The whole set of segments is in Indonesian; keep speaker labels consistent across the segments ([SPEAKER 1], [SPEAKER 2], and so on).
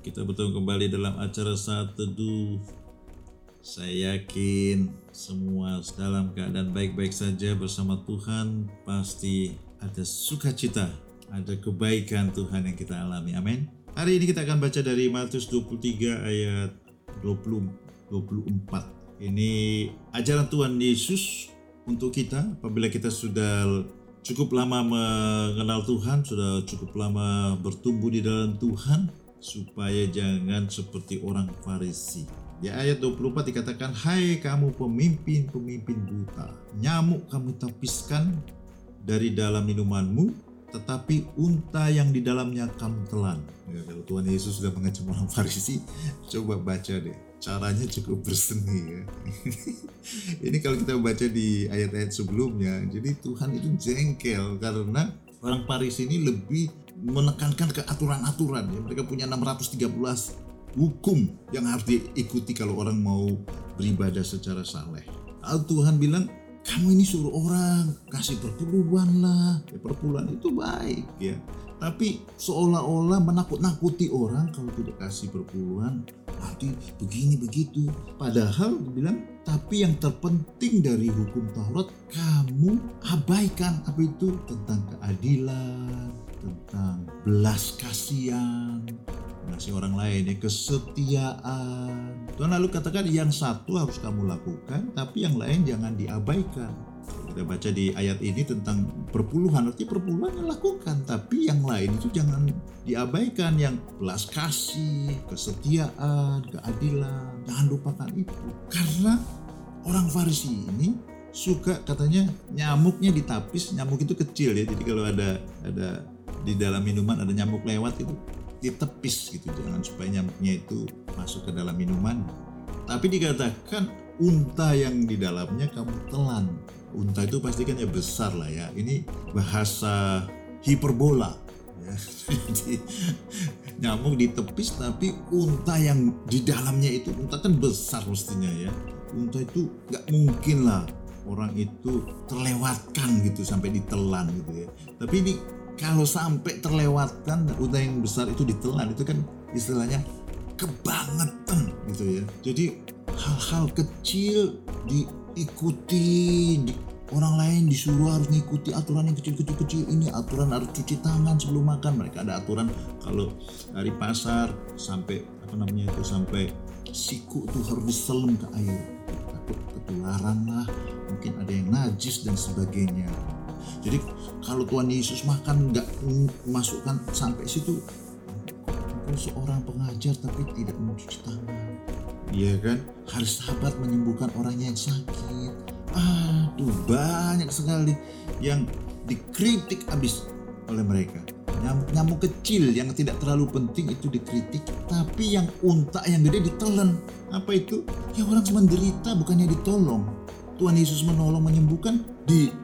[SPEAKER 1] Kita bertemu kembali dalam acara saat teduh. Saya yakin semua dalam keadaan baik-baik saja bersama Tuhan. Pasti ada sukacita, ada kebaikan Tuhan yang kita alami. Amin. Hari ini kita akan baca dari Matius 23 ayat 20 24. Ini ajaran Tuhan Yesus untuk kita apabila kita sudah cukup lama mengenal Tuhan, sudah cukup lama bertumbuh di dalam Tuhan, supaya jangan seperti orang Farisi. Di ayat 24 dikatakan, Hai kamu pemimpin-pemimpin buta, nyamuk kamu tapiskan dari dalam minumanmu, tetapi unta yang di dalamnya kamu telan. Ya, kalau Tuhan Yesus sudah mengecam orang Farisi, coba baca deh caranya cukup berseni ya. ini kalau kita baca di ayat-ayat sebelumnya, jadi Tuhan itu jengkel karena orang Paris ini lebih menekankan ke aturan-aturan ya. Mereka punya 613 hukum yang harus diikuti kalau orang mau beribadah secara saleh. Lalu Tuhan bilang, kamu ini suruh orang kasih perpuluhan lah. Ya, perpuluhan itu baik ya. Tapi seolah-olah menakut-nakuti orang kalau tidak kasih perpuluhan nanti begini begitu. Padahal dibilang tapi yang terpenting dari hukum Taurat kamu abaikan apa itu tentang keadilan, tentang belas kasihan, ngasih orang lain ya kesetiaan. Tuhan lalu katakan yang satu harus kamu lakukan, tapi yang lain jangan diabaikan. Kita baca di ayat ini tentang perpuluhan. Arti perpuluhan yang lakukan tapi yang lain itu jangan diabaikan. Yang belas kasih kesetiaan keadilan. Jangan lupakan itu. Karena orang Farisi ini suka katanya nyamuknya ditapis nyamuk itu kecil ya. Jadi kalau ada ada di dalam minuman ada nyamuk lewat itu ditepis gitu jangan supaya nyamuknya itu masuk ke dalam minuman tapi dikatakan unta yang di dalamnya kamu telan unta itu pasti kan ya besar lah ya. Ini bahasa hiperbola. Ya. Nyamuk ditepis tapi unta yang di dalamnya itu unta kan besar mestinya ya. Unta itu nggak mungkin lah orang itu terlewatkan gitu sampai ditelan gitu ya. Tapi ini kalau sampai terlewatkan unta yang besar itu ditelan itu kan istilahnya kebangetan gitu ya. Jadi hal-hal kecil diikuti di, orang lain disuruh harus ngikuti aturan yang kecil-kecil kecil ini aturan harus cuci tangan sebelum makan. Mereka ada aturan kalau dari pasar sampai apa namanya itu sampai siku itu harus diselam ke air. Takut ketularan lah. Mungkin ada yang najis dan sebagainya jadi kalau Tuhan Yesus makan nggak masukkan sampai situ Kau seorang pengajar tapi tidak mencuci tangan Iya kan? Harus sahabat menyembuhkan orang yang sakit. Aduh, banyak sekali yang dikritik habis oleh mereka. Nyamuk-nyamuk kecil yang tidak terlalu penting itu dikritik, tapi yang unta yang gede ditelan. Apa itu? Ya orang cuma derita bukannya ditolong. Tuhan Yesus menolong menyembuhkan dikecam.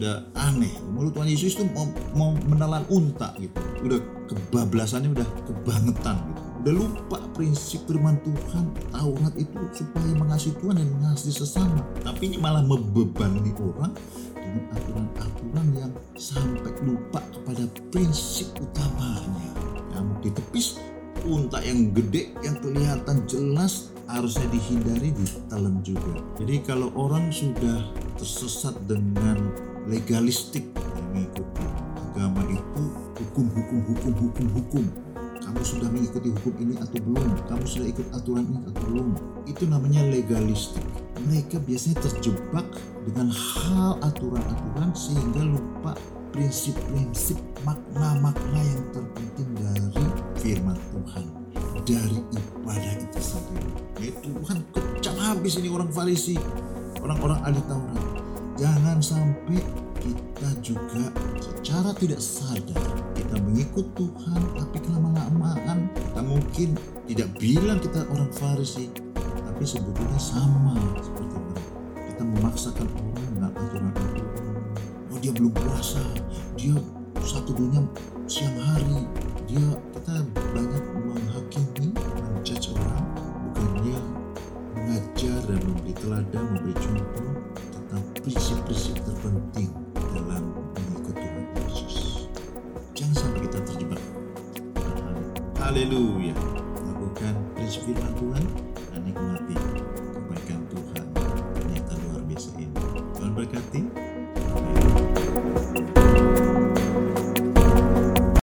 [SPEAKER 1] Udah aneh. Mulut Tuhan Yesus itu mau, mau menelan unta gitu. Udah kebablasannya udah kebangetan gitu udah lupa prinsip firman Tuhan Taurat itu supaya mengasihi Tuhan dan mengasihi sesama tapi malah membebani orang dengan aturan-aturan yang sampai lupa kepada prinsip utamanya nyamuk ditepis unta yang gede yang kelihatan jelas harusnya dihindari ditelan juga jadi kalau orang sudah tersesat dengan legalistik mengikuti agama itu hukum hukum hukum hukum hukum. Kamu sudah mengikuti hukum ini atau belum? Kamu sudah ikut aturan ini atau belum? Itu namanya legalistik. Mereka biasanya terjebak dengan hal aturan-aturan sehingga lupa prinsip-prinsip makna-makna yang terpenting dari firman Tuhan. Dari ibadah itu sendiri. Ya Tuhan kecam habis ini orang Farisi orang-orang ahli Taurat jangan sampai kita juga secara tidak sadar kita mengikut Tuhan tapi kelama-lamaan kita mungkin tidak bilang kita orang Farisi tapi sebetulnya sama seperti mereka. Kita memaksakan orang dengan aturan-aturan oh dia belum puasa. Dia satu dunia siang hari. Dia prinsip terpenting dalam mengikuti Yesus. Jangan sampai kita terjebak. Haleluya. Lakukan prinsip firman Tuhan